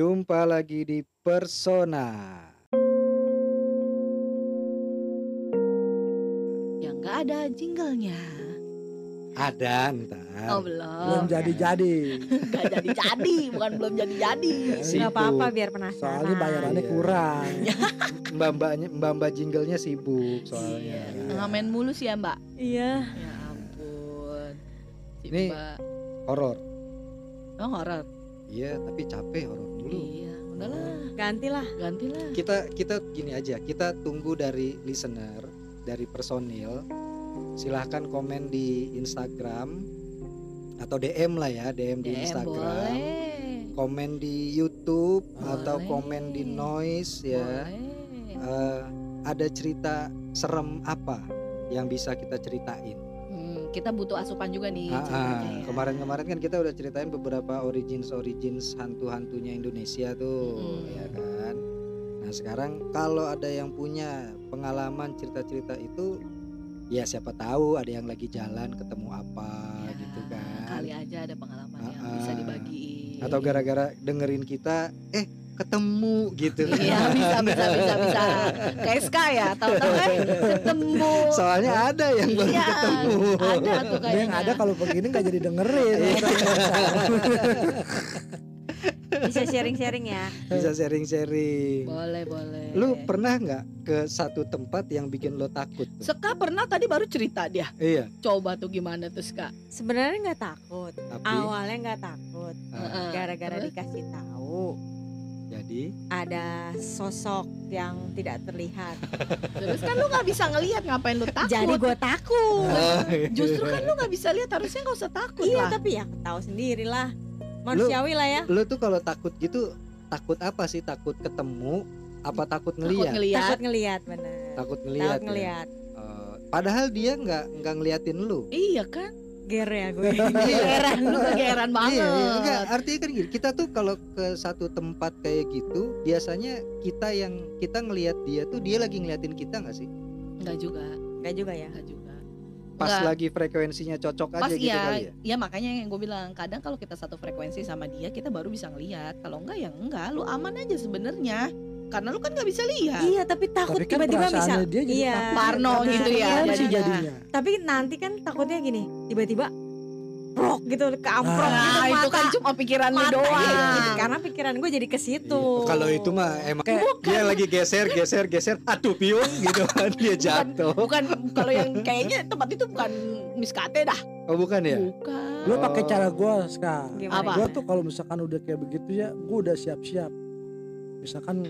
Jumpa lagi di Persona. Yang nggak ada jinglenya. Ada ntar. Oh belum. belum jadi-jadi Nggak jadi-jadi, bukan belum jadi-jadi. Nggak apa-apa biar penasaran soalnya bayarannya Iya. kurang Mbak-mbaknya mbak-mbak jinglenya sibuk soalnya. Iya. Ngamen mulu sih ya Mbak. iya Ya ampun. Si Ini- Mbak. Horor. Oh horor. Iya, tapi capek horor dulu. Iya. Udahlah, gantilah gantilah. Kita kita gini aja, kita tunggu dari listener, dari personil. Silahkan komen di Instagram atau DM lah ya, DM, di DM Instagram. boleh. Komen di YouTube atau Boleh. komen di Noise ya. Boleh. Eh, ada cerita serem apa yang bisa kita ceritain? Hmm, kita butuh asupan juga nih ya. Kemarin-kemarin kan kita udah ceritain beberapa origins origins hantu-hantunya Indonesia tuh, Mm-mm. ya kan. Nah sekarang kalau ada yang punya pengalaman cerita-cerita itu, ya siapa tahu ada yang lagi jalan ketemu apa Ya, gitu kan. Kali aja ada pengalaman yang Ah, bisa dibagiin. Atau gara-gara dengerin kita, eh ketemu gitu. Iya bisa bisa bisa bisa. Kayak Ska ya, tahu-tahu eh ketemu. Soalnya ada yang baru Iya, ketemu. Ada tuh kayaknya. yang ada kalau begini nggak jadi dengerin Iya. bisa sharing-sharing ya Bisa sharing-sharing. Boleh boleh. Lu pernah nggak ke satu tempat yang bikin lo takut? tuh? Ska pernah tadi baru cerita dia. Iya, Coba tuh gimana tuh Ska? sebenarnya nggak takut tapi awalnya nggak takut ah, gara-gara Terus? dikasih tahu jadi ada sosok yang tidak terlihat Terus kan lu nggak bisa ngelihat ngapain lu takut? jadi gue takut Justru kan lu nggak bisa lihat harusnya nggak usah takut iya lah. tapi ya tahu sendiri lah manusiawi lah ya lu tuh kalau takut gitu takut apa sih? Takut ketemu apa takut Takut ngeliat? ngelihat. takut ngelihat bener Takut ngeliat. takut ngelihat Eh, padahal dia nggak nggak ngeliatin lu. Iya kan? Ger ya gue Geran lu kegeran banget. Iya, iya, enggak, artinya kan gini, kita tuh kalau ke satu tempat kayak gitu, biasanya kita yang kita ngelihat dia tuh dia lagi ngeliatin kita nggak sih? Enggak juga, nggak juga ya enggak juga. Pas Enggak. lagi frekuensinya cocok Pas aja gitu iya, kali ya. ya makanya yang gue bilang kadang kalau kita satu frekuensi sama dia kita baru bisa ngelihat. Kalau enggak ya enggak, lu aman aja sebenarnya. Karena lu kan nggak bisa lihat. iya tapi takut tapi kan tiba-tiba bisa dia jadi iya takut. Parno Ada gitu ya, frekuensi jadinya. tapi nanti kan takutnya gini tiba-tiba brok gitu keamprok Nah, gitu itu mata kan cuma pikiran lu doang. iya, karena pikiran gue jadi ke situ Iya, Kalau itu mah emang kayak dia lagi geser geser geser, aduh piung gitu kan dia jatuh. Bukan kalau yang kayaknya tempat itu bukan miskate dah. Oh bukan ya? Bukan. lu pakai cara gua sekarang gua tuh kalau misalkan udah kayak begitu ya gua udah siap-siap misalkan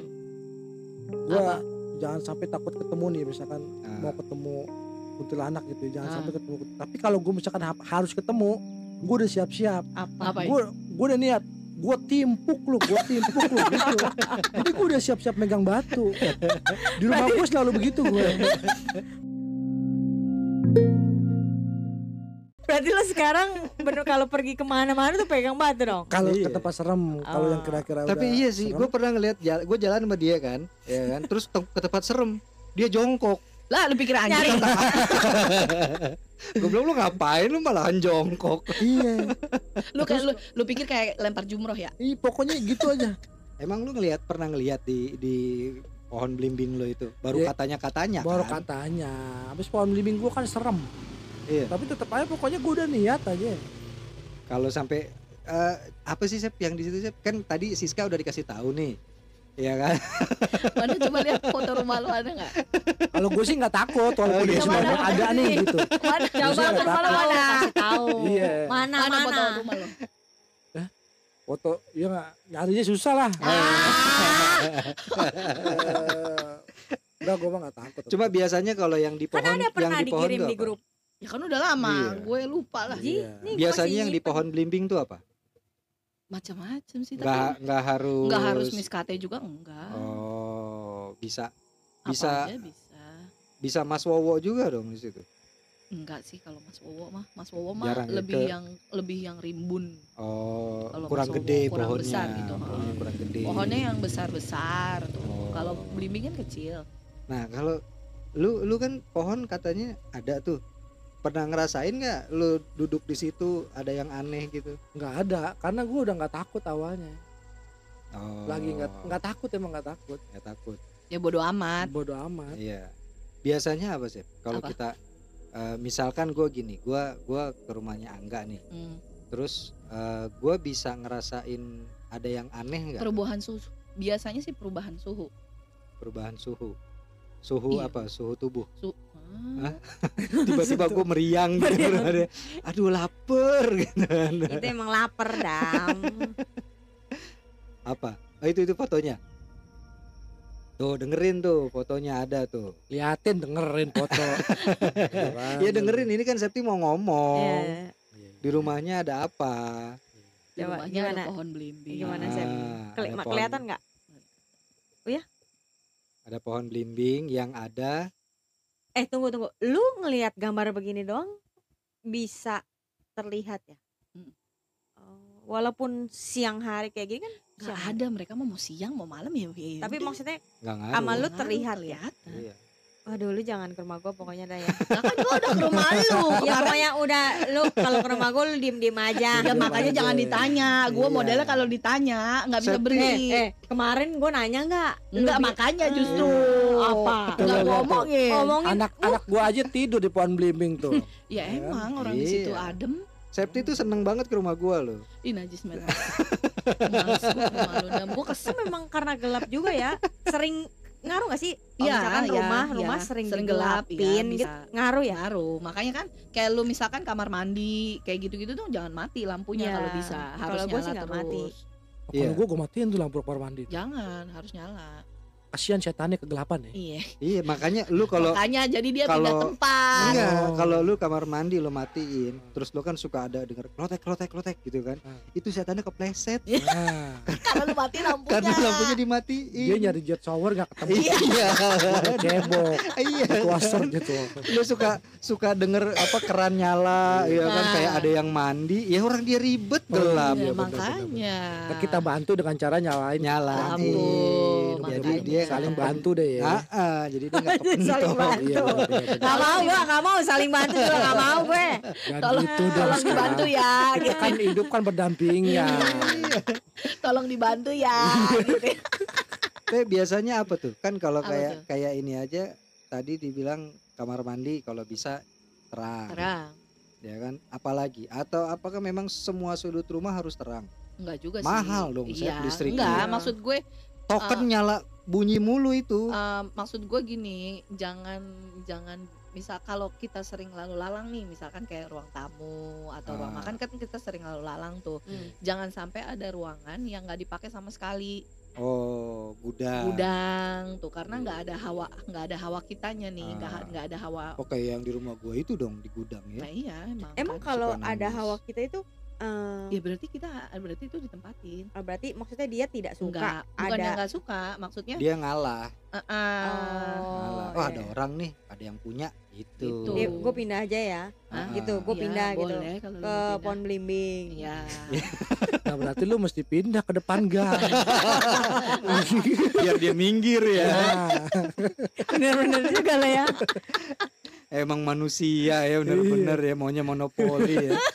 gua jangan sampai takut ketemu nih misalkan Ah. mau ketemu kuntilanak gitu jangan Ah. sampai ketemu tapi kalau gua misalkan ha- harus ketemu gua udah siap-siap apa Apa? gua gua udah niat gua timpuk lu gua timpuk lu gitu jadi gua udah siap-siap megang batu di rumah gua selalu begitu gue berarti lo sekarang bener kalau pergi ke mana-mana tuh pegang batu dong kalau Iya. ke tempat serem kalau yang Ah. kira-kira Tapi udah iya sih, gue pernah ngeliat gue jalan sama dia kan, ya kan. Terus te- ke tempat serem, dia jongkok. Lah lu pikir anjing. Gue bilang lu ngapain lu malahan jongkok. iya lu kayak lu, lu pikir kayak lempar jumroh ya? Ih, pokoknya gitu aja Emang lu ngelihat pernah ngelihat di di pohon belimbing lo itu? Baru Iya. katanya katanya baru kan. katanya habis pohon belimbing gua kan serem Iya. tapi tetap aja pokoknya gua udah niat aja Kalau sampai eh, apa sih Sep yang di situ Sep? Kan tadi Siska udah dikasih tahu nih. Iya kan? Mana coba lihat foto rumah lu ada nggak? kalau gue sih nggak takut walaupun Oh, di iya. semuanya Mana ada ada nih nih? gitu Mana? coba rumah lo takut. mana kasih tahu Iya. mana Mana mana, foto rumah lu? foto ya nggak nyarinya susah lah Eh, Enggak, gue mah gak takut Cuma biasanya kalau yang di pohon kan ada yang pernah di pohon dikirim di apa? Ya kan udah lama, Iya. gue lupa lah. Iya. Biasanya yang di pohon belimbing tuh apa? Macam-macam sih tapi Nggak nggak harus. nggak harus miskate juga enggak. Oh, bisa Apa bisa aja bisa. bisa Mas Wowo juga dong di situ. Enggak sih kalau Mas Wowo mah, Mas Wowo mah Jarang lebih ke- yang lebih yang rimbun. Oh, Kalau kurang Wowo gede kurang pohonnya. besar gitu. Pohonnya kurang gede. Pohonnya yang besar-besar tuh. Oh. Kalau belimbing kan kecil. Nah, kalau lu lu kan pohon katanya ada tuh. Pernah ngerasain nggak lu duduk di situ ada yang aneh gitu? nggak ada karena gue udah nggak takut awalnya Oh, lagi nggak nggak takut emang nggak takut nggak takut. Ya bodo amat. bodoh amat Iya. Biasanya apa sih? Kalau kita eh, misalkan gue gini, gua gua ke rumahnya Angga nih, Hmm. terus eh, gua bisa ngerasain ada yang aneh nggak? Perubahan suhu. Biasanya sih perubahan suhu. Perubahan suhu. Suhu Iya. apa? Suhu tubuh. Su? Tiba-tiba gue meriang gitu. Ada, Aduh lapar gitu kan. itu emang lapar dam Apa? Oh, itu itu fotonya. Tuh dengerin tuh fotonya ada tuh. liatin dengerin foto Ya dengerin ini kan Septi mau ngomong. Iya. Di rumahnya ada apa? di Coba, rumahnya gimana? ada pohon belimbing. Gimana? Ah, Keli- ma- pohon- kelihatan nggak Ada pohon belimbing yang ada eh tunggu tunggu lu ngelihat gambar begini doang bisa terlihat ya Hmm. Oh, walaupun siang hari kayak gini kan Gak siang ada mereka mau mau siang mau malam ya. ya tapi maksudnya nggak. Sama lu terlihat ya? Iya. Waduh lu jangan ke rumah gua pokoknya dah ya Lah kan gua udah ke rumah lu. ya pokoknya udah lu kalau ke rumah gua lu diem diem aja Ya makanya aja. jangan ditanya. Gua Iya. modelnya kalau ditanya nggak bisa berhenti. eh, eh kemarin gua nanya nggak bi- makanya Eh, justru apa tuh. ngomongin. ngomongin anak anak gua aja tidur di pohon belimbing tuh Ya emang orang di situ Iya. adem. Septi tuh seneng banget ke rumah gua loh. Ih najis banget. Gua itu kesel. memang karena gelap juga ya sering ngaruh gak sih Iya, misalkan iya, rumah iya. rumah sering, Sering gelap, digelapin iya, gitu bisa. ngaruh ya ngaruh makanya kan kayak lu misalkan kamar mandi kayak gitu-gitu tuh jangan mati lampunya Iya. kalau bisa harus Kalau gua nyala sih nggak terus mati. Iya. kalau gua gua matiin tuh lampu kamar mandi jangan harus nyala kasihan setannya kegelapan ya iya Iya makanya lu kalau makanya jadi dia kalau- pindah tempat Enggak, Oh. kalau lu kamar mandi lu matiin, terus lu kan suka ada denger klotek klotek klotek gitu kan. Hmm. Itu setannya kepleset nah, karena lu mati lampunya karena lampunya dimatiin. dia nyari jet shower nggak ketemu Iya. cebok Iya. kuaser gitu Lu suka suka denger apa keran nyala ya kan Nah. kayak ada yang mandi, ya orang dia ribet gelap. Ya, Iya, bener, makanya Nah, kita bantu dengan cara nyalain Nyalain. Lampu, Jadi makanya. Dia saling bantu deh ya Ah, ah, jadi dia nggak Saling kepentok. bantu. Iya. Gak mau gue, gak mau saling bantu juga gak mau gue Tolong- gitu dong tolong dibantu ya Kita kan hidup kan berdampingan tolong dibantu ya gitu. Tapi biasanya apa tuh? Kan kalau kayak tuh? kayak ini aja tadi dibilang kamar mandi kalau bisa terang, terang ya kan? Apalagi atau apakah memang semua sudut rumah harus terang? enggak juga sih Mahal dong, iya listriknya. enggak Iya. maksud gue Token Ah. nyala bunyi mulu itu. eh, maksud gue gini jangan jangan misal kalau kita sering lalu lalang nih misalkan kayak ruang tamu atau ruang Ah. makan kan kita sering lalu lalang tuh Hmm. jangan sampai ada ruangan yang nggak dipakai sama sekali Oh, gudang. gudang tuh karena nggak ada hawa nggak ada hawa kitanya nih nggak Ah. nggak ada hawa Oke, yang di rumah gua itu dong di gudang ya. nah iya emang Emang kan. kalau ada hawa kita itu eh, ya berarti kita berarti itu ditempatin Berarti maksudnya dia tidak suka enggak bukan ada yang nggak suka maksudnya Dia ngalah. eh, eh, Oh, ngalah. Oh, ada iya. orang nih, ada yang punya gitu. Gitu. Dia, gue pindah aja ya Hah? gitu gue Iya, pindah gitu ke pindah. pohon belimbing Iya. Nah berarti lu mesti pindah ke depan gang Biar dia minggir ya. Nah, bener-bener juga lah ya Emang manusia ya bener-bener ya maunya monopoli ya.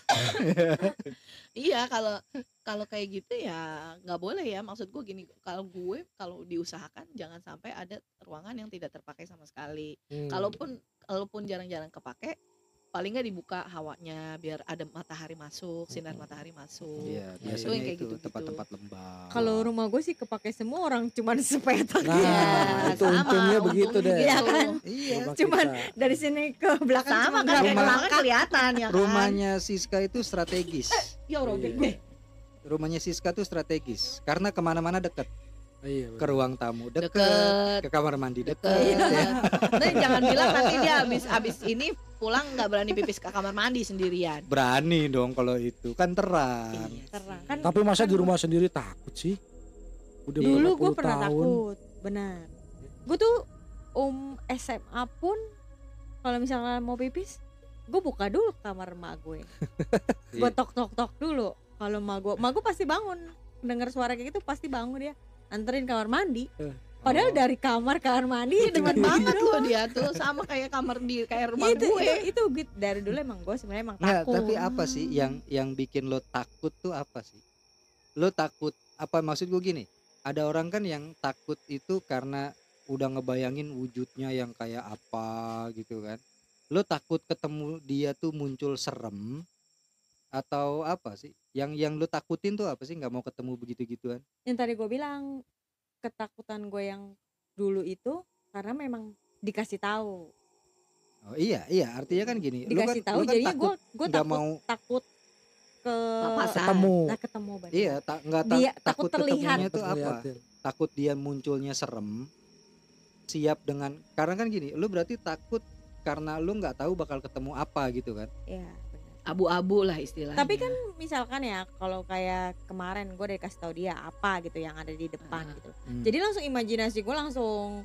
Iya kalau kalau kayak gitu ya nggak boleh ya maksud gue gini kalau gue kalau diusahakan jangan sampai ada ruangan yang tidak terpakai sama sekali hmm. kalaupun kalaupun jarang-jarang kepake paling nggak dibuka hawanya biar ada matahari masuk sinar matahari masuk Iya, Itu biasanya yang kayak itu gitu-gitu. tempat-tempat lembab. kalau rumah gue sih kepake semua orang cuman sepetak Nah, Iya, itu sama, untungnya begitu deh. Iya kan? Iya. Rumah cuman kita. dari sini ke belakang sama kan Rumah- belakang kelihatan ya kan Rumahnya Siska itu strategis. ya Allah Iya. gue Rumahnya Siska tuh strategis karena ke mana-mana deket. Iya, Ke ruang tamu deket, deket ke kamar mandi deket. deket ya. Dan jangan bilang nanti dia habis habis ini pulang nggak berani pipis ke kamar mandi sendirian Berani dong kalau itu kan terang. Iya terang kan Tapi masa di rumah sendiri takut sih? Udah dulu gue pernah tahun. takut benar gue tuh um SMA pun kalau misalnya mau pipis gue buka dulu kamar emak gue gue Iya. tok tok tok dulu kalau emak gue emak gue pasti bangun dengar suara kayak gitu pasti bangun dia anterin kamar mandi Eh. padahal Oh. dari kamar kamar mandi Iya demen banget loh dia tuh sama kayak kamar di kayak rumah itu, gue. itu itu gitu dari dulu emang gue sebenarnya emang Nggak, takut tapi apa sih yang yang bikin lo takut tuh apa sih? Lo takut apa maksud gue gini? ada orang kan yang takut itu karena udah ngebayangin wujudnya yang kayak apa gitu kan lo takut ketemu dia tuh muncul serem atau apa sih? Yang yang lo takutin tuh apa sih? Nggak mau ketemu begitu gituan yang tadi gue bilang ketakutan gue yang dulu itu karena memang dikasih tahu. Oh iya iya. Artinya kan gini lu kan, dikasih tahu lu kan jadinya gue gue takut mau takut ke Papasan. ketemu. nah ketemu bener. iya tak nggak Dia takut takut terlihat. ketemunya tuh apa? takut dia munculnya serem siap dengan karena kan gini lu berarti takut karena lu nggak tahu bakal ketemu apa gitu kan? Iya, bener. Abu-abu lah istilahnya tapi kan misalkan ya kalau kayak kemarin gue udah kasih tahu dia apa gitu yang ada di depan Ah. gitu Hmm. jadi langsung imajinasi gue langsung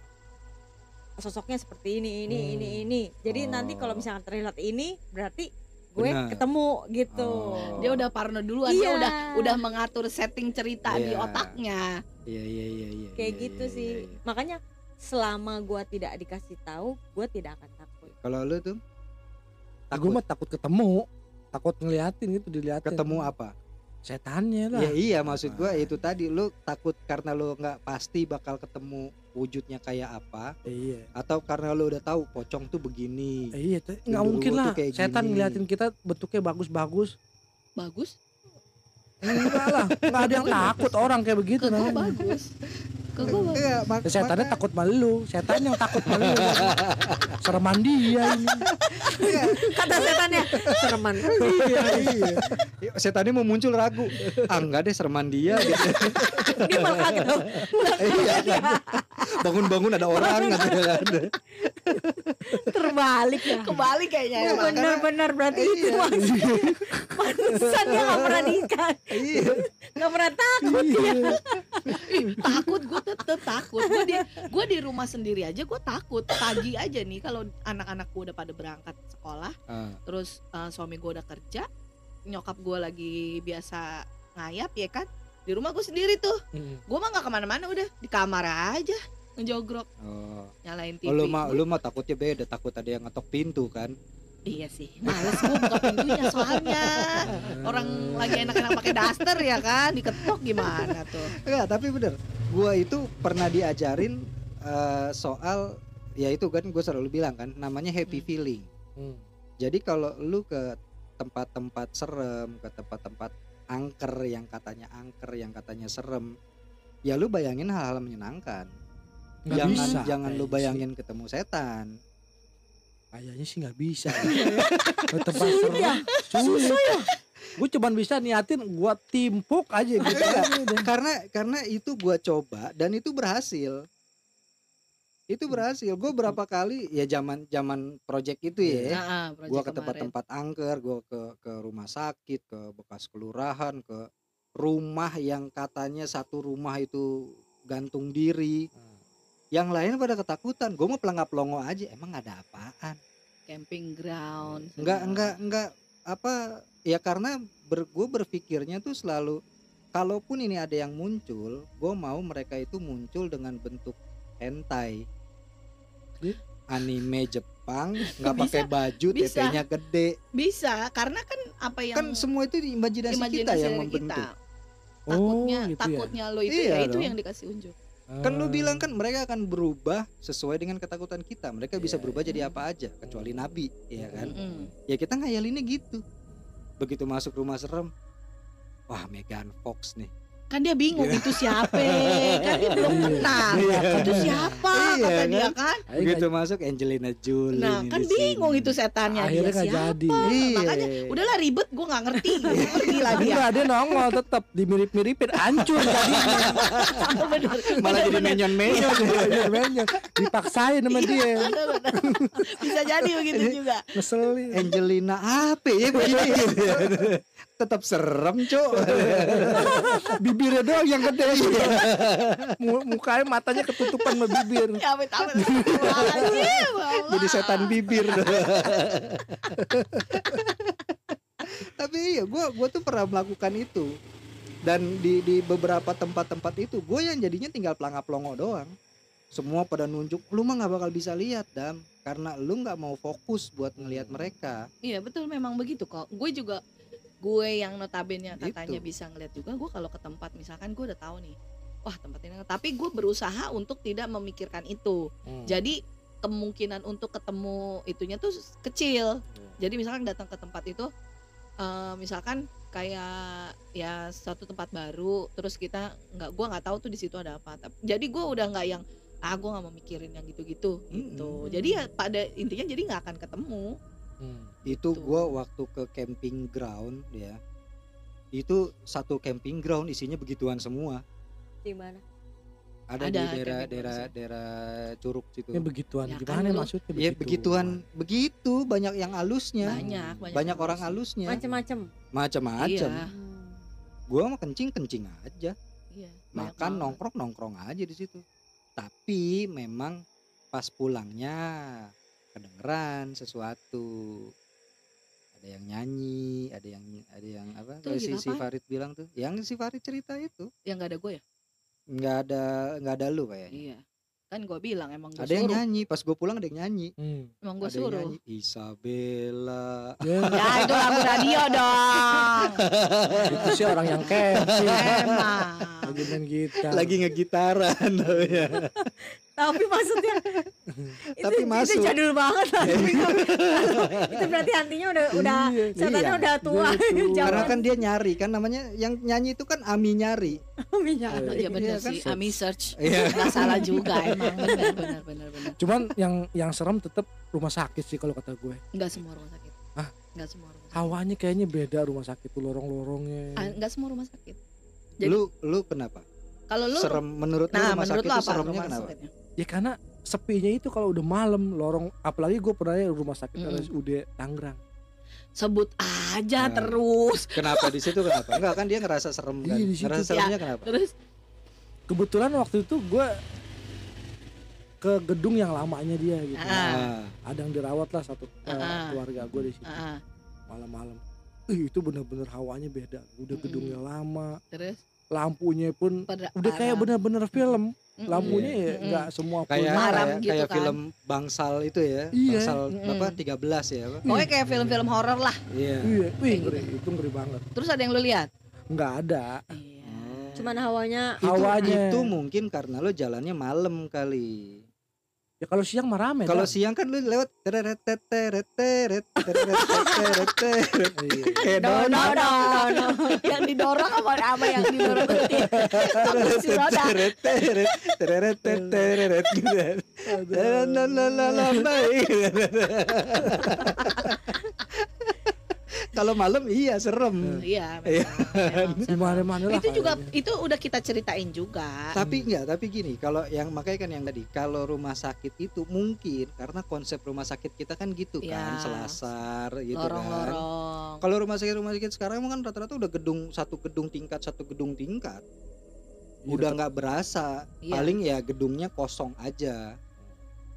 sosoknya seperti ini ini Hmm. ini ini jadi nanti kalau Oh. misalkan terlihat ini berarti gue Benar. ketemu gitu Oh. dia udah parno duluan dia Iya. udah udah mengatur setting cerita di Iya. otaknya iya iya iya iya kayak iya, gitu iya, sih iya, iya. makanya selama gue tidak dikasih tahu gue tidak akan takut kalau lu tuh gue takut mah takut ketemu takut ngeliatin gitu diliatin. Ketemu apa? Setannya lah. Ya iya maksud gua itu tadi lu takut karena lu nggak pasti bakal ketemu wujudnya kayak apa iya. atau karena lu udah tahu pocong tuh begini. Iya tuh nggak mungkin lah kayak setan gini. ngeliatin kita bentuknya bagus-bagus. Bagus? Enggak lah nggak ada yang takut orang kayak begitu namanya bagus ke gue bagus Enggak, mak- Ya, setannya maka- takut malu. Setan yang takut malu. Sereman dia ini. Kata setannya sereman iya iya. Ya, setannya mau muncul ragu. Ah enggak deh sereman dia gitu dia malah kaget dong. Iya. Kan bangun-bangun ada orang kan terbalik ya. Kembali kayaknya Iya, emang. benar-benar berarti itu Iya. pantesan dia nggak pernah nikah iya. Nggak pernah takut iya. Takut gue tetep takut. Gue di gue di rumah sendiri aja gue takut. Pagi aja nih kalau anak-anak gue udah pada berangkat sekolah Ah, terus eh, suami gue udah kerja nyokap gue lagi biasa ngayap ya kan? Di rumah gue sendiri tuh. Gue mah nggak ke mana-mana udah di kamar aja ngejogrok. Oh. nyalain TV Oh, lu mah lu mah takutnya beda takut ada yang ngetok pintu kan iya sih males gue buka pintunya soalnya orang lagi enak-enak pakai daster ya kan diketok gimana tuh Enggak, tapi bener. Gua itu pernah diajarin eh, soal ya itu kan gue selalu bilang kan namanya happy Hmm. feeling. Hmm. Jadi kalau lu ke tempat-tempat serem, ke tempat-tempat angker yang katanya angker, yang katanya serem, ya lu bayangin hal-hal menyenangkan. Nggak jangan bisa jangan lu sih. bayangin ketemu setan. Kayaknya sih nggak bisa Ke tempat serem sulit gue cuman bisa niatin gua timpuk aja gitu Iya. aja udah. karena karena itu gua coba dan itu berhasil. Itu berhasil. Gue berapa kali ya zaman zaman project itu ya. nah, project gua ke kemarin. tempat-tempat angker, gua ke ke rumah sakit, ke bekas kelurahan, ke rumah yang katanya satu rumah itu gantung diri. Yang lain pada ketakutan. Gue mau pelangap-pelongo aja. Emang ada apaan? camping ground Enggak, enggak, enggak apa ya karena ber, gue berpikirnya tuh selalu kalaupun ini ada yang muncul, gue mau mereka itu muncul dengan bentuk hentai. Anime Jepang nggak pakai baju, bisa. tetenya gede. bisa karena kan apa yang kan semua itu di imajinasi, kita imajinasi yang dari membentuk. kita. takutnya oh, gitu ya. takutnya lo itu Iya ya itu dong. yang dikasih unjuk Kan lu Ah. bilang kan mereka akan berubah sesuai dengan ketakutan kita. Mereka bisa Iya, berubah jadi apa aja kecuali nabi, ya kan? Mm-mm. Ya kita ngayalinnya gitu. Begitu masuk rumah serem, wah Megan Fox nih. Kan dia bingung itu siapa kan dia belum Iya. kenal Iya, itu kan. siapa Iya, kata kan? dia kan Akhirnya Begitu nggak- masuk Angelina Jolie. nah kan bingung itu setannya dia akhirnya nggak siapa jadi Iya. makanya udahlah ribet gue nggak ngerti pergi lah dia dia nongol tetap dimirip-miripin hancur jadinya. bener Malah jadi menyon-menyon. Menyon-menyon. Dipaksain sama dia. Bisa jadi begitu juga Ngeselin. Angelina apa ya begini? Tetap serem, Cok. Bibirnya doang yang gede. Mu- Mukanya matanya ketutupan sama bibir. ya Jadi setan bibir. Tapi iya, gua gua tuh pernah melakukan itu. Dan di di beberapa tempat-tempat itu gue yang jadinya tinggal pelangap longo doang. Semua pada nunjuk, lu mah nggak bakal bisa lihat, Dam. Karena lu nggak mau fokus buat ngelihat mereka. Iya betul memang begitu kok. Gue juga gue yang notabene katanya Itu. bisa ngeliat juga. Gue kalau ke tempat misalkan gue udah tahu nih wah tempat ini tapi gue berusaha untuk tidak memikirkan itu Hmm. jadi kemungkinan untuk ketemu itunya tuh kecil jadi misalkan datang ke tempat itu eh, misalkan kayak ya suatu tempat baru terus kita nggak gua nggak tahu tuh di situ ada apa jadi gue udah nggak yang ah gue nggak mau mikirin yang gitu-gitu gitu Mm-mm. jadi ya pada intinya jadi nggak akan ketemu Hmm. itu Gitu. gua waktu ke camping ground ya. Itu satu camping ground isinya begituan semua. Di mana? Ada, Ada di daerah daerah daerah curug situ. Ya begituan. Ya kan gimana lu- maksudnya ya begituan? begitu banyak yang halusnya. Banyak banyak, banyak orang harus. halusnya. Macem-macem. Macam-macam Iya. Hmm. gua mah kencing kencing aja. Iya, makan banget. nongkrong nongkrong aja di situ. Tapi memang pas pulangnya kedengeran sesuatu. Ada yang nyanyi ada yang ada yang apa? Tuh, si, si? Farid bilang tuh yang si Farid cerita itu. Yang nggak ada gue ya? Nggak ada nggak ada lu kayaknya. Iya. Kan gue bilang emang gue ada yang suruh. nyanyi pas gue pulang ada yang nyanyi. Hmm. emang gue yang suruh. nyanyi Isabella. Ya, ya itu lagu radio dong. Itu sih orang yang camping. Emang. Lagi main gitar. Lagi ngegitaran. Ya. Tapi maksudnya itu, Tapi itu masuk. jadul banget lah. Tapi kalau- itu berarti hantinya udah udah Iya, setannya iya. udah tua. Karena kan dia nyari kan namanya yang nyanyi itu kan Ami nyari. Minyak. iya benar Iya kan? sih. Ami search. Iya. nggak salah juga emang. Benar benar benar benar cuman yang yang serem tetap rumah sakit sih kalau kata gue. Nggak semua rumah sakit. Hah? nggak semua rumah sakit. Hawanya kayaknya beda rumah sakit tuh lorong-lorongnya. Ah, nggak semua rumah sakit. Jadi- lu lu kenapa? Kalau lu serem menurut lu nah rumah menurut sakit lu itu apa seremnya rumah kenapa? sakitnya ya karena sepinya itu kalau udah malam lorong apalagi gue pernah ya rumah sakit Mm-mm. RSUD Tangerang. Sebut aja Nah. terus. kenapa di situ kenapa? Enggak kan dia ngerasa serem kan? Iya, di situ. ngerasa seremnya kenapa? terus? Kebetulan waktu itu gue ke gedung yang lamanya dia gitu. Nah, ada yang dirawat lah satu eh, Ah. keluarga gue di situ. Ah, malam-malam. Ih, itu bener-bener hawanya beda. Udah gedungnya lama. Terus? Lampunya pun pada udah kayak bener-bener film. Lampunya ya nggak semua full. kayak Maram kayak, gitu kayak kan. film bangsal itu ya Iya. bangsal apa 13 ya apa? Pokoknya kayak film-film horor lah. Iya. Iya. Wih Kayak ngeri itu ngeri banget. Terus ada yang lu lihat? Nggak ada. Iya. Cuman hawanya itu, Hawanya. itu mungkin karena lo jalannya malam kali. Ya kalau siang mah rame kalau kan? siang kan lu lewat teret teret teret teret teret teret teret Iya. kayak no no no no apa yang berarti kursi roda. teret teret gitu La, la, la, la, la, la. Kalau malam iya serem. iya Iya. memang, di memang. lah itu juga kayaknya. itu udah kita ceritain juga Tapi enggak, tapi gini, kalau yang makanya kan yang tadi, kalau rumah sakit itu mungkin karena konsep rumah sakit kita kan gitu kan, Iya. selasar gitu kan. lorong-lorong Kalau rumah sakit rumah sakit sekarang emang kan rata-rata udah gedung satu gedung tingkat satu gedung tingkat. Iya, Udah nggak berasa, Iya. paling ya gedungnya kosong aja.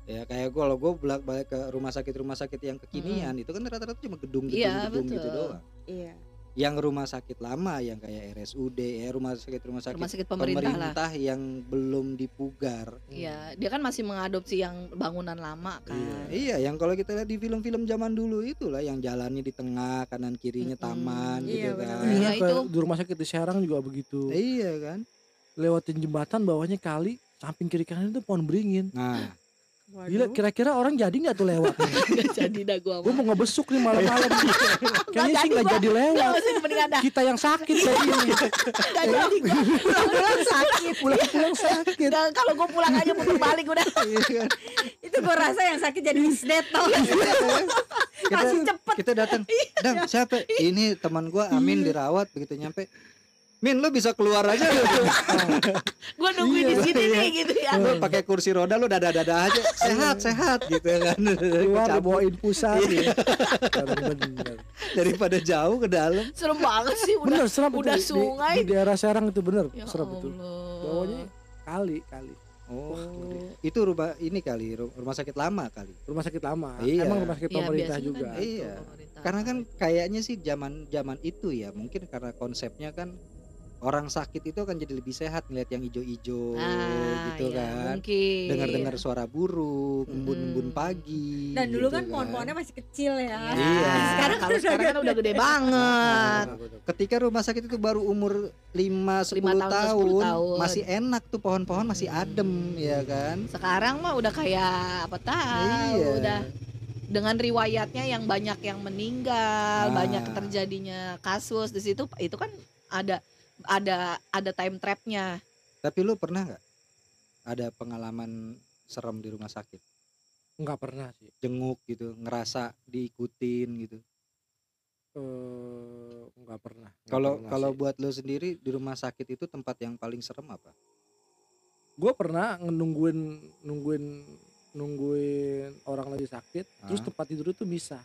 Ya kayak gue kalau gue balik ke rumah sakit rumah sakit yang kekinian itu kan rata-rata cuma gedung gedung Iya, gedung gitu betul. doang. iya Yang rumah sakit lama yang kayak RSUD ya rumah sakit rumah sakit rumah sakit pemerintah, lah pemerintah yang belum dipugar. Iya, dia kan masih mengadopsi yang bangunan lama kan. Iya, yang kalau kita lihat di film-film zaman dulu itulah yang jalannya di tengah, kanan kirinya Mm-mm. taman Iya, gitu kan. Iya, Iya, itu. di rumah sakit di Serang juga begitu Iya kan. lewatin jembatan bawahnya kali samping kiri kanan itu pohon beringin Nah, Gila, kira-kira orang jadi nggak tuh lewat? Gak jadi dah gua Gue mah. mau ngebesuk nih malam-malam. Kayaknya sih jadi nggak gua. jadi lewat. Kita yang sakit jadi Gak jadi gua. Pulang-pulang sakit. pulang-pulang sakit. Udah kalau gua pulang aja putar balik udah. iya kan. itu gue rasa yang sakit jadi isdet tau masih cepet kita datang, "Dam, siapa? Ini teman gua Amin dirawat begitu nyampe. Min, lu bisa keluar aja lu. Gua nungguin di sini nih gitu ya. lu pakai kursi roda lu dada-dada aja. Sehat, sehat gitu kan. Keluar bawain pusat. Bener. daripada jauh ke dalam. Serem banget sih udah. Bener serem udah itu. Di- sungai. Di, daerah Serang itu bener Ya serem itu. Allah. Bawahnya kali kali. Oh, itu rumah ini kali, ru- rumah sakit lama kali. Rumah sakit lama. Iya. Emang rumah sakit Iya, pemerintah juga. kan Iya. pemerintah. Karena kan kayaknya sih zaman zaman itu ya, mungkin karena konsepnya kan orang sakit itu akan jadi lebih sehat ngeliat yang ijo-ijo Nah, gitu ya, kan Mungkin. dengar-dengar suara burung embun-embun Mm. pagi Dan dulu gitu kan pohon-pohonnya masih kecil ya. Ya, Iya. Sekarang kalau sekarang kan udah gede banget. ketika rumah sakit itu baru umur 5 10 Lima tahun, tahun, 10 tahun. masih enak tuh pohon-pohon masih Hmm. adem ya kan Sekarang mah udah kayak apa tahu, Iya. udah dengan riwayatnya yang banyak yang meninggal, Ah. banyak terjadinya kasus di situ itu kan ada ada ada time trapnya. tapi lu pernah nggak ada pengalaman serem di rumah sakit Enggak pernah sih. jenguk gitu ngerasa diikutin gitu Eh, enggak pernah. Nggak kalau pernah kalau sih. buat lu sendiri di rumah sakit itu tempat yang paling serem apa gue pernah nungguin nungguin nungguin orang lagi sakit terus Ah. tempat tidur itu bisa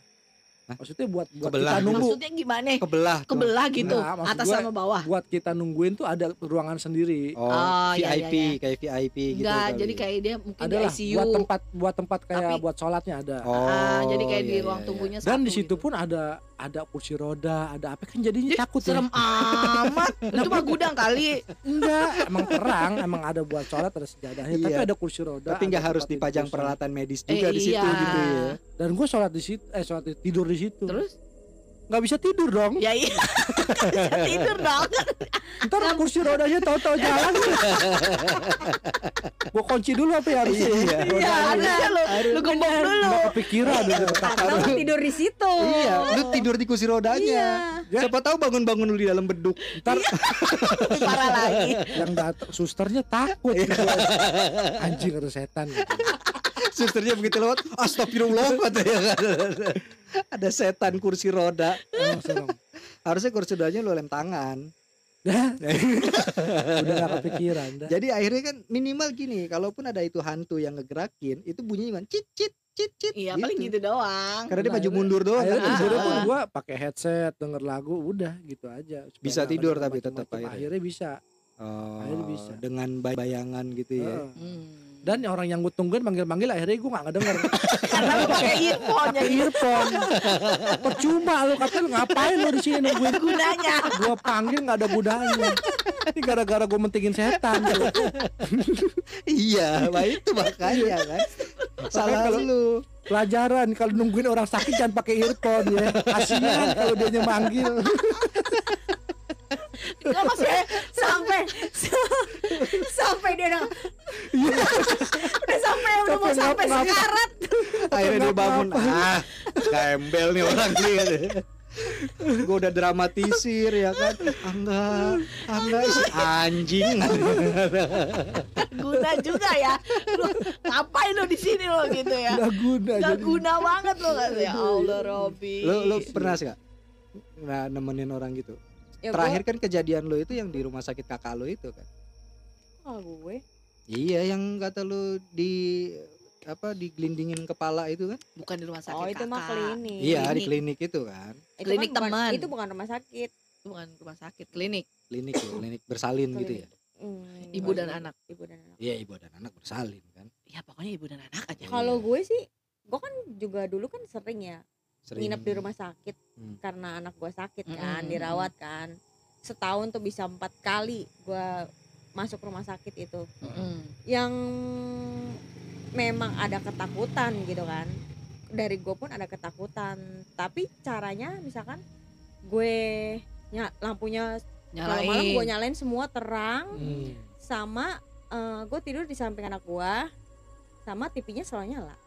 Hah? maksudnya buat buat Kebelah. kita nunggu Maksudnya gimana? kebelah tuh. Kebelah gitu, Nah, atas gua- sama bawah. buat kita nungguin tuh ada ruangan sendiri oh, Oh, iya, VIP iya, kayak VIP gitu Enggak, kali. jadi kayak dia mungkin di adalah ICU. buat tempat buat tempat kayak Tapi- buat sholatnya ada oh Ah, jadi kayak di iya, ruang iya, tunggunya dan satu di situ gitu. pun ada ada kursi roda ada apa kan jadinya Ih, takut serem ya amat. Itu mah gudang kali. enggak emang terang emang ada buat sholat ada sejadahnya tapi Iya. ada kursi roda tapi nggak harus dipajang peralatan medis Eh, juga di situ iya. gitu ya dan gue sholat di situ eh sholat di- tidur di situ Terus nggak bisa tidur dong ya iya. Bisa tidur dong. ntar kursi rodanya tahu-tahu jalan gue kunci dulu apa ya harusnya Iya. Iya, harusnya lu lu gembok dulu. nggak kepikiran Atau tidur di situ. iya lu tidur di kursi rodanya Ya. siapa tahu bangun-bangun lu di dalam beduk ntar Parah lagi. yang datang susternya takut gitu. anjing ada setan gitu. susternya begitu lewat astagfirullah katanya kan ada setan kursi roda serem. harusnya kursi rodanya lu lem tangan Dah, udah gak kepikiran dah. jadi akhirnya kan minimal gini kalaupun ada itu hantu yang ngegerakin itu bunyinya kan cit cit cit cit Iya, paling gitu doang. karena dia maju mundur doang Akhirnya kan. pun Ah. gue pakai headset denger lagu udah gitu aja Supaya Bisa tidur tapi tetap akhirnya. akhirnya bisa Oh, Akhirnya bisa. dengan bay- bayangan gitu ya. Hmm. Dan orang yang gue tungguin manggil-manggil akhirnya gue gak ngedenger. Karena lu pakai earphone ya pakai earphone. Percuma lu kata lu ngapain lu di sini? Nungguin gunanya. gue panggil nggak ada gunanya ini gara-gara gue mentingin setan. Iya bah itu makanya kan. Salah kalau- lu. pelajaran kalau nungguin orang sakit jangan pakai earphone ya. Kasihan kalau dia manggil Enggak maksudnya sampai sampai dia udah udah sampai udah mau Sampai sekarat. Akhirnya dia bangun ah gembel nih orang nih. Gue udah dramatisir ya kan? Ah enggak. Ah isi anjing. Guna juga ya. Lu ngapain lu di sini lo gitu ya? nggak guna Gak jadi. guna banget lo kan ya Allah Robi. lu lu pernah sih gak nah, nemenin orang gitu ya terakhir kan kejadian lu itu yang di rumah sakit kakak lu itu kan oh, gue iya yang kata lu di apa digelindingin kepala itu kan bukan di rumah sakit oh itu mah klinik iya di klinik. klinik itu kan Itu Klinik kan teman. itu bukan rumah sakit Itu bukan rumah sakit, klinik. klinik ya, klinik bersalin gitu ya Hmm, Ibu dan klinik. anak. ibu dan anak iya ibu dan anak bersalin kan Ya pokoknya ibu dan anak aja. kalau Iya. gue sih gue kan juga dulu kan sering ya Sering- nginep di rumah sakit Hmm. karena anak gue sakit kan Mm-mm. dirawat kan setahun tuh bisa empat kali gue masuk rumah sakit itu Mm-mm. yang memang ada ketakutan gitu kan dari gue pun ada ketakutan tapi caranya misalkan gue ny- lampunya kalau malam gue Nyalain. semua terang Hmm. sama gue tidur di samping anak gue sama TV-nya selalu nyala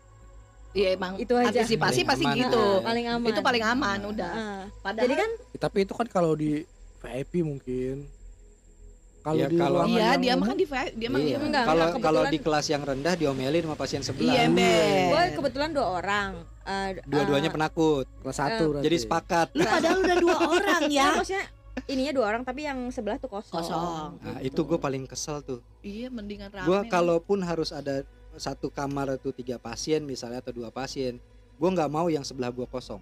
Iya emang Itu aja. antisipasi Paling pasti aman. gitu. Nah, paling aman Itu paling aman udah. Nah, Padahal jadi kan Ya, tapi itu kan kalau di VIP mungkin kalau Iya, di kalau- Iya, dia makan di vi- dia mah Iya. Enggak, kalau kalau di kelas yang rendah diomelin sama pasien sebelah Iya, Ember. gue kebetulan dua orang Eh, dua-duanya eh, penakut kelas satu berarti. jadi sepakat Lu padahal udah dua orang ya, ya. maksudnya ininya dua orang tapi yang sebelah tuh kosong. Kosong. nah Gitu. itu gue paling kesel tuh Iya, mendingan rame. gue kalaupun harus ada satu kamar itu tiga pasien misalnya atau dua pasien gue nggak mau yang sebelah gue kosong.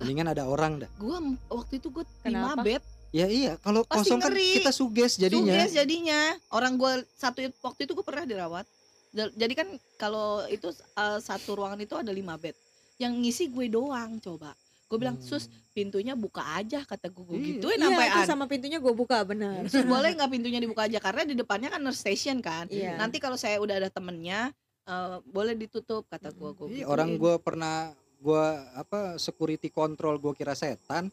Mendingan ada orang dah. Gua m- waktu itu gua lima bed. Ya iya kalau kosong kan ngeri. kita suges jadinya. Suges jadinya. Orang gua satu waktu itu gua pernah dirawat. Ja- jadi kan kalau itu uh, satu ruangan itu ada lima bed. Yang ngisi gue doang coba gue bilang Hmm. sus pintunya buka aja kata gue gue Iya. gituin Iya, sampai itu sama pintunya gue buka bener. Sus boleh nggak pintunya dibuka aja? Karena di depannya kan nurse station kan. Iya. nanti kalau saya udah ada temennya eh, boleh ditutup kata gue gue Iya, orang gue pernah gue apa security control gue kira setan.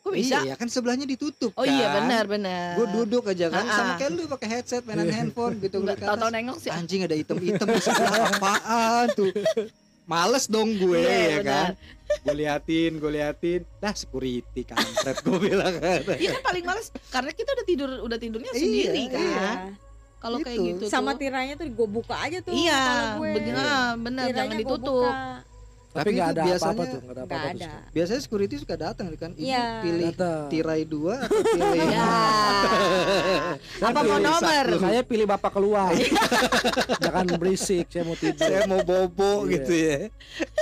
Kok bisa? iya kan sebelahnya ditutup oh iya kan. benar benar gue duduk aja kan sama kayak lu pakai headset mainan handphone gitu nggak ngeliat ke tahu-tahu atas. nengok sih. Anjing ada item-item di sebelah. Apaan tuh males dong gue Iya, ya benar. kan gue liatin gue liatin dah security kampret gue bilang kan Iya kan paling males karena kita udah tidur udah tidurnya Iya, sendiri iya. kan. Kalau kayak Gitu. gitu sama tuh. tiranya tuh gue buka aja tuh. Iya, bener, bener jangan ditutup. buka. Tapi Tapi nggak ada apa-apa biasanya- tuh, nggak ada apa-apa tuh. ada. biasanya security suka datang kan ibu Iya. pilih Datang. tirai dua atau pilih Ya. Apa mau nomor? Saya pilih bapak keluar. Jangan berisik, saya mau tidur. saya mau bobo Iya. gitu ya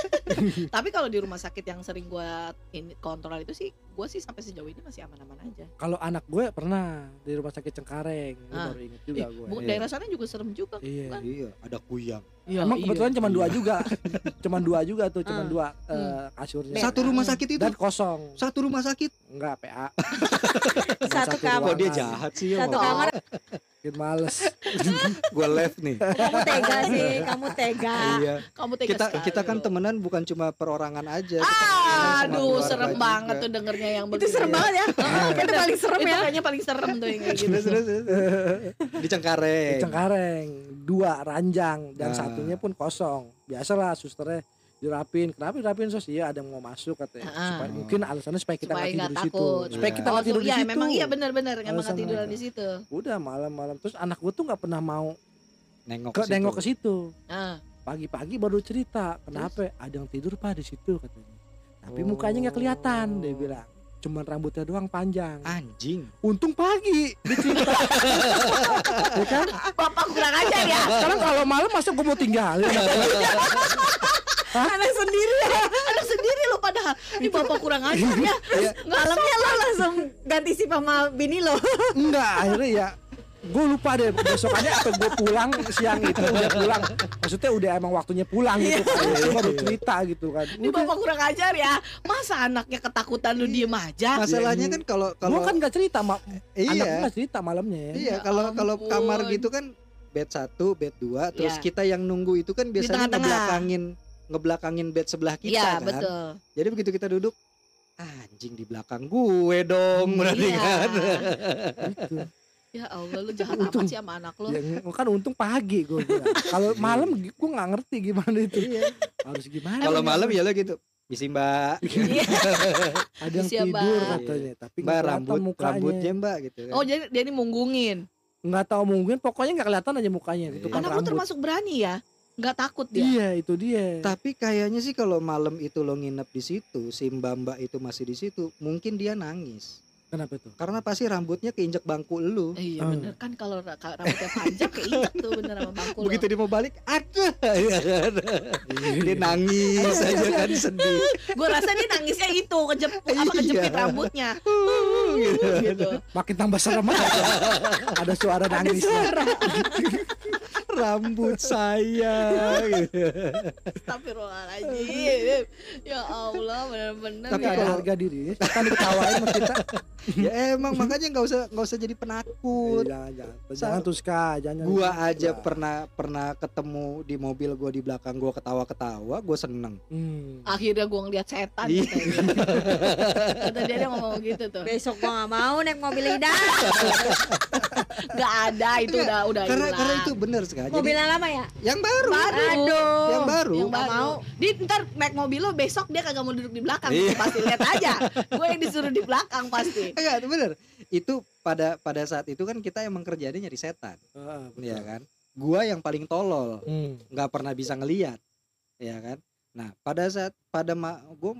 Tapi kalau di rumah sakit yang sering gua ini kontrol itu sih, gua sih sampai sejauh ini masih aman-aman aja. Kalau anak gue pernah di rumah sakit Cengkareng, Ah. baru inget juga gue. Iya. daerah sana juga serem juga. Iya. kan? iya ada kuyang Iya, Emang iya. kebetulan cuma dua Iya. juga, cuma dua juga tuh, cuma Hmm. dua eh, kasurnya. Satu rumah sakit itu Dan kosong, satu rumah sakit enggak PA. Satu kamar. kok dia jahat sih ya Satu Oh. kamar. Makin males. gue left nih Kamu tega sih, kamu tega. iya Kamu tega kita sekali kita kan loh. temenan bukan cuma perorangan aja temenan sama Aduh, serem juga. banget tuh dengernya yang Itu serem banget ya. Itu paling serem Itu ya. kayaknya paling serem tuh yang kayak gitu. Terus, terus, terus. di Cengkareng Di Cengkareng, dua ranjang dan Nah. satunya pun kosong. Biasalah susternya dirapin, kenapa dirapin sos? Iya ada yang mau masuk katanya. Ah. Supaya, mungkin alasannya supaya kita Supaya nggak tidur nggak di situ. takut. Supaya kita nggak tidur di Iya, situ. memang iya benar-benar emang nggak Alasan tiduran di situ. Udah malam-malam terus anak gue tuh nggak pernah mau nengok ke situ. nengok ke situ. Ah. Pagi-pagi baru cerita, kenapa ada yang tidur pak di situ katanya. Tapi mukanya nggak kelihatan, dia Oh. bilang. Cuman rambutnya doang panjang. anjing Untung pagi dia cerita. ya kan? Bapak kurang ajar ya. Sekarang kalau malam masa gue mau tinggalin? Anak sendiri ya. Anak sendiri lo padahal. Ini bapak kurang ajar ya. Iya. Malamnya lo langsung ganti sip sama bini lo. Enggak, akhirnya ya gue lupa deh besokannya apa gue pulang siang itu udah pulang maksudnya udah emang waktunya pulang gitu kan Dia baru cerita gitu kan Ini bapak kurang ajar ya. Masa anaknya ketakutan lu diem aja? masalahnya kan kalau gue kalau kan gak cerita ma anak gue iya gak cerita malamnya ya iya Ya kalau kalau ampun. kamar gitu kan bed satu bed dua terus Iya. kita yang nunggu itu kan biasanya ngebelakangin ngebelakangin bed sebelah kita Iya, kan betul. jadi begitu kita duduk anjing di belakang gue dong berarti Iya. kan gitu. Ya Allah lu jahat Untung. amat sih sama anak lu. ya, kan untung pagi gue kalau malam gue nggak ngerti gimana itu harus gimana kalau ya? malam ya lo gitu misi mbak Iya. ada yang Isi ya, tidur Mbak. katanya tapi mbak rambut mukanya. rambutnya mbak gitu kan Oh jadi dia ini munggungin. nggak tahu mungkin pokoknya nggak kelihatan aja mukanya itu Iya. kan Anak lu rambut termasuk berani ya. Nggak takut dia. iya itu dia tapi kayaknya sih kalau malam itu lo nginep di situ si mbak mbak itu masih di situ mungkin dia nangis kenapa tuh karena pasti rambutnya keinjek bangku lu Iya Hmm. bener kan kalau ra- kalau rambutnya panjang keinjak tuh bener sama bangku lo. begitu dia mau balik ada ya kan? dia nangis aja kan sedih Gue rasa dia nangisnya itu kejep apa kejepit Iya. rambutnya. gitu. gitu. makin tambah serem aja ada suara nangis rambut saya gitu. Astagfirullahaladzim. Ya Allah bener-bener Tapi ya. ada kalau- harga diri kan diketawain sama kita ya emang makanya nggak usah nggak usah jadi penakut Eh, jangan jangan jangan tuh ska jangan gua aja Wah. pernah pernah ketemu di mobil gua di belakang gua ketawa-ketawa gua seneng hmm. Akhirnya gue ngeliat setan Iya. katanya. Kata dia dia ngomong gitu tuh. Besok gua gak mau naik mobil Ida. Gak ada itu Enggak, udah udah karena hilang. karena itu bener sekali jadi Mobilnya lama ya? yang baru baru. Aduh. yang baru Yang Nggak baru. mau. Di ntar naik mobil lo besok dia kagak mau duduk di belakang. Iya. Pasti lihat aja. Gue yang disuruh di belakang pasti. enggak itu bener itu pada pada saat itu kan kita emang kerjanya nyari setan Ah, betul. ya kan gua yang paling tolol Hmm. nggak pernah bisa ngeliat ya kan nah pada saat pada ma gue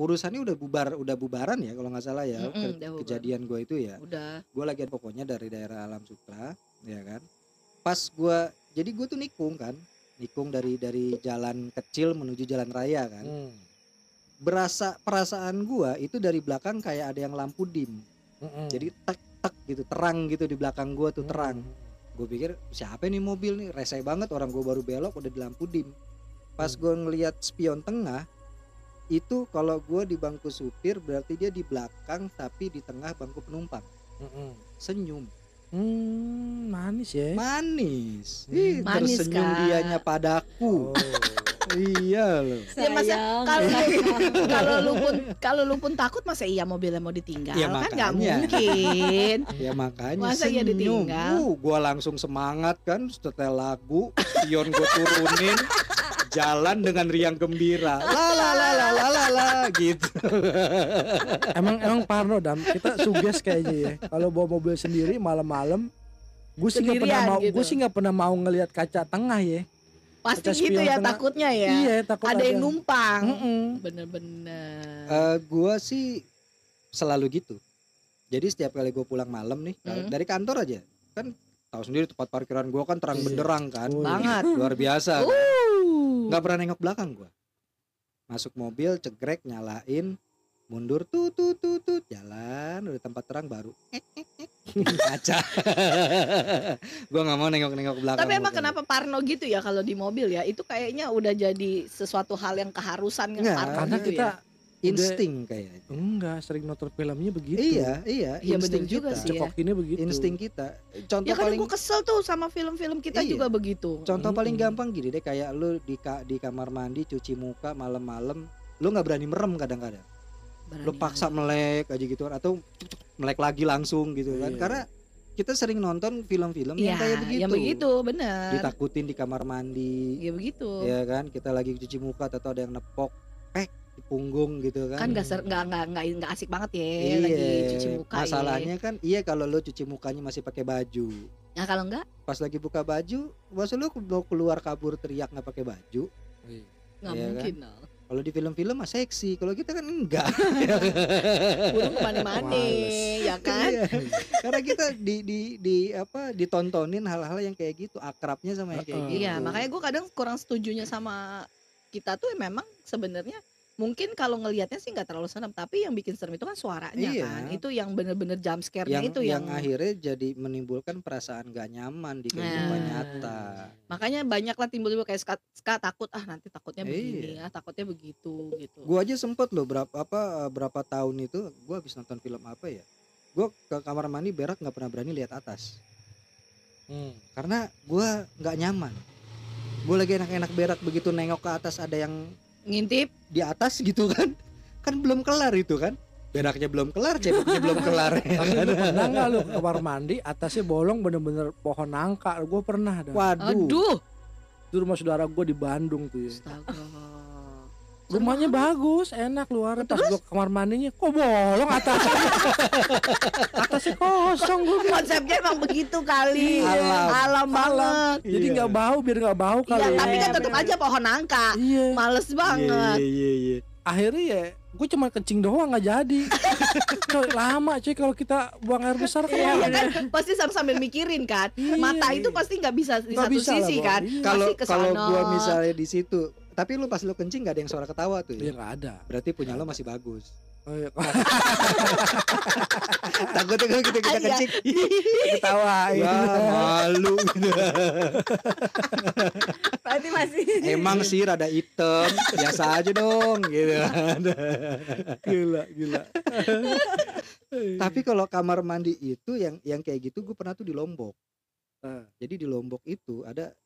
urusannya udah bubar udah bubaran ya kalau nggak salah ya Mm-mm, ke- udah bubar. kejadian gue itu ya Udah. gue lagi pokoknya dari daerah alam sutra ya kan pas gue jadi gue tuh nikung kan nikung dari dari jalan kecil menuju jalan raya kan Hmm. berasa perasaan gue itu dari belakang kayak ada yang lampu dim Mm-mm. jadi tek tek gitu terang gitu di belakang gue tuh Hmm. terang gue pikir siapa nih mobil nih rese banget orang gue baru belok udah di lampu dim pas Hmm. gue ngelihat spion tengah itu kalau gua di bangku supir berarti dia di belakang tapi di tengah bangku penumpang. Mm-mm. senyum. Hmm, manis ya. manis. Hmm, Ih, manis, tersenyum Kak. dianya padaku Oh. iya loh. Ya, masa kalau kalau lu pun kalau lu pun takut masa iya mobilnya mau ditinggal? Ya, kan nggak mungkin. Ya makanya. Masa iya senyum. ditinggal? uh, gua langsung semangat kan setelah lagu spion gua turunin jalan dengan riang gembira. La la gitu. Emang emang parno dam kita suges kayaknya ya. Kalau bawa mobil sendiri malam-malam gue sih nggak pernah mau gitu. gue sih nggak pernah mau ngelihat kaca tengah ya. Pasti Kaca gitu ya tengah. takutnya ya. Iya takut ada yang numpang. Mm-mm. bener-bener. Eh, gua sih selalu gitu. Jadi setiap kali gua pulang malam nih Hmm. dari kantor aja. Kan tahu sendiri tempat parkiran gua kan terang Iya. benderang kan. Banget. Luar biasa kan. uh. Nggak pernah nengok belakang gua masuk mobil cegrek nyalain mundur tuh tuh tuh tuh jalan udah tempat terang baru kaca. Gua nggak mau nengok nengok belakang tapi emang kenapa Parno gitu ya kalau di mobil ya? Itu kayaknya udah jadi sesuatu hal yang keharusan yang Nggak, Parno karena gitu kita ya. Insting kayaknya enggak sering nonton filmnya begitu iya iya Iya, insting juga kita. sih. ya. cekokinnya begitu insting kita contoh ya paling gue kesel tuh sama film-film kita Iya. juga begitu contoh paling Mm-mm. gampang gini deh kayak lu di ka- di kamar mandi cuci muka malam-malam lu nggak berani merem kadang-kadang lu paksa banget. melek aja gitu kan atau melek lagi langsung gitu kan Iya. karena kita sering nonton film-film Iya, yang kayak begitu yang begitu bener ditakutin di kamar mandi ya begitu ya kan kita lagi cuci muka atau ada yang nepok pek punggung gitu kan, kan nggak ser- nggak nggak nggak nggak asik banget ya iya lagi cuci muka ya. masalahnya kan iya kalau lu cuci mukanya masih pakai baju. Nah kalau enggak pas lagi buka baju masa lu mau keluar kabur teriak nggak pakai baju? Nggak Iya mungkin no. kalau di film-film mah seksi kalau kita kan enggak. Burung ke mana-mana ya kan? Iya. karena kita di di di apa ditontonin hal-hal yang kayak gitu akrabnya sama yang kayak Heeh. gitu. Iya makanya gue kadang kurang setujunya sama kita tuh memang sebenarnya mungkin kalau ngelihatnya sih nggak terlalu serem tapi yang bikin serem itu kan suaranya Iya. kan itu yang bener-bener jump scare-nya yang itu yang yang, akhirnya jadi menimbulkan perasaan gak nyaman di kehidupan Nah. nyata makanya banyak lah timbul-timbul kayak ska, ska takut ah nanti takutnya Iya. begini ah takutnya begitu gitu gua aja sempet loh berapa apa berapa tahun itu gua habis nonton film apa ya gua ke kamar mandi berak nggak pernah berani lihat atas Hmm. karena gua nggak nyaman gua lagi enak-enak berak begitu nengok ke atas ada yang ngintip di atas gitu kan. Kan belum kelar itu kan. Beraknya belum kelar ceboknya belum kelar. Ya Tapi kan? lu pernah nggak lu ke kamar mandi atasnya bolong bener-bener pohon nangka? Gue pernah ada waduh. Aduh. Itu rumah saudara gue di Bandung tuh ya. astaga rumahnya bagus enak luar pas gue kamar mandinya kok bolong atasnya atasnya kosong gue konsepnya emang begitu kali Alam. alam banget jadi Iya. nggak bau biar nggak bau kali Iya, ya. tapi kan Iya, tetap aja pohon nangka. iya Males banget. Iya, iya, iya. akhirnya ya gue cuma kencing doang nggak jadi lama cuy kalau kita buang air besar kan Iya lama. kan pasti sam- sambil mikirin kan. Iya. Mata itu pasti nggak bisa di Nggak satu bisa lah, sisi Bo. kan. Iya. kalau kalau gua misalnya di situ tapi lu pas lu kencing gak ada yang suara ketawa tuh Iya ya nggak ada. Berarti punya lo masih bagus. Oh, iya. takutnya kalau kita kita Iya. kencing ketawain ya malu. Gitu. Berarti masih emang sih rada hitam biasa aja dong gitu. Gila gila. Tapi kalau kamar mandi itu yang yang kayak gitu gue pernah tuh di Lombok. Eh. jadi di Lombok itu ada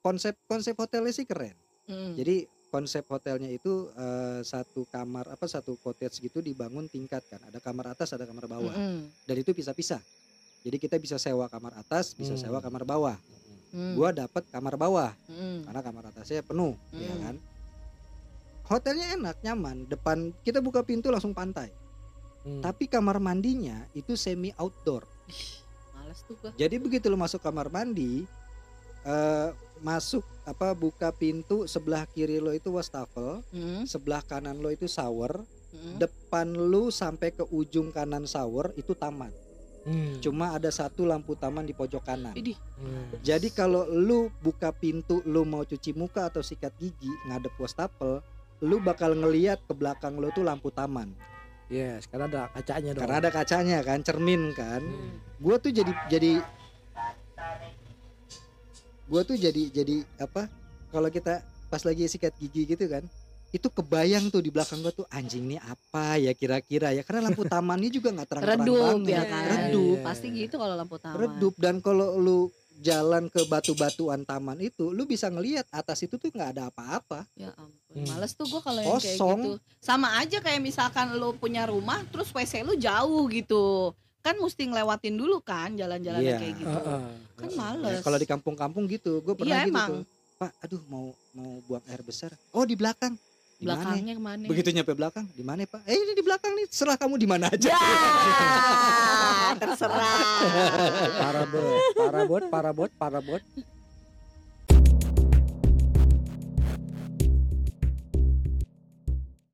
konsep konsep hotelnya sih keren Hmm. jadi konsep hotelnya itu eh, satu kamar apa satu cottage gitu dibangun tingkat kan ada kamar atas ada kamar bawah Mm-mm. dan itu pisah-pisah jadi kita bisa sewa kamar atas bisa Hmm. sewa kamar bawah Mm. gua dapat kamar bawah Mm. karena kamar atasnya penuh ya Hmm. kan hotelnya enak nyaman depan kita buka pintu langsung pantai Hmm. tapi kamar mandinya itu semi outdoor Males tuh gua. jadi begitu lo masuk kamar mandi eh masuk apa buka pintu sebelah kiri lo itu wastafel Mm. sebelah kanan lo itu shower Mm. depan lu sampai ke ujung kanan shower itu taman Hmm. cuma ada satu lampu taman di pojok kanan Idih. Hmm. jadi kalau lu buka pintu lu mau cuci muka atau sikat gigi ngadep wastafel lu bakal ngeliat ke belakang lu tuh lampu taman yes karena ada kacanya dong karena ada kacanya kan cermin kan Hmm. gua tuh jadi jadi gua tuh jadi jadi apa kalau kita pas lagi sikat gigi gitu kan itu kebayang tuh di belakang gua tuh anjing nih apa ya kira-kira ya karena lampu tamannya juga nggak terang-terang Redup banget. ya Iya, kan. redup Pasti gitu kalau lampu taman. redup dan kalau lu jalan ke batu-batuan taman itu lu bisa ngelihat atas itu tuh nggak ada apa-apa Ya ampun. Hmm. Males tuh gua kalau yang kayak gitu. Sama aja kayak misalkan lu punya rumah terus WC lu jauh gitu. Kan mesti ngelewatin dulu kan jalan-jalan Iya. kayak gitu. Heeh. Kan Ya, males. kalau di kampung-kampung gitu gue pernah Iya, gitu emang. tuh pak aduh mau mau buang air besar oh di belakang di mana belakangnya ke mana? begitu nyampe belakang di mana pak eh ini di belakang nih serah kamu di mana aja Ya, terserah. Parah bot, parah bot,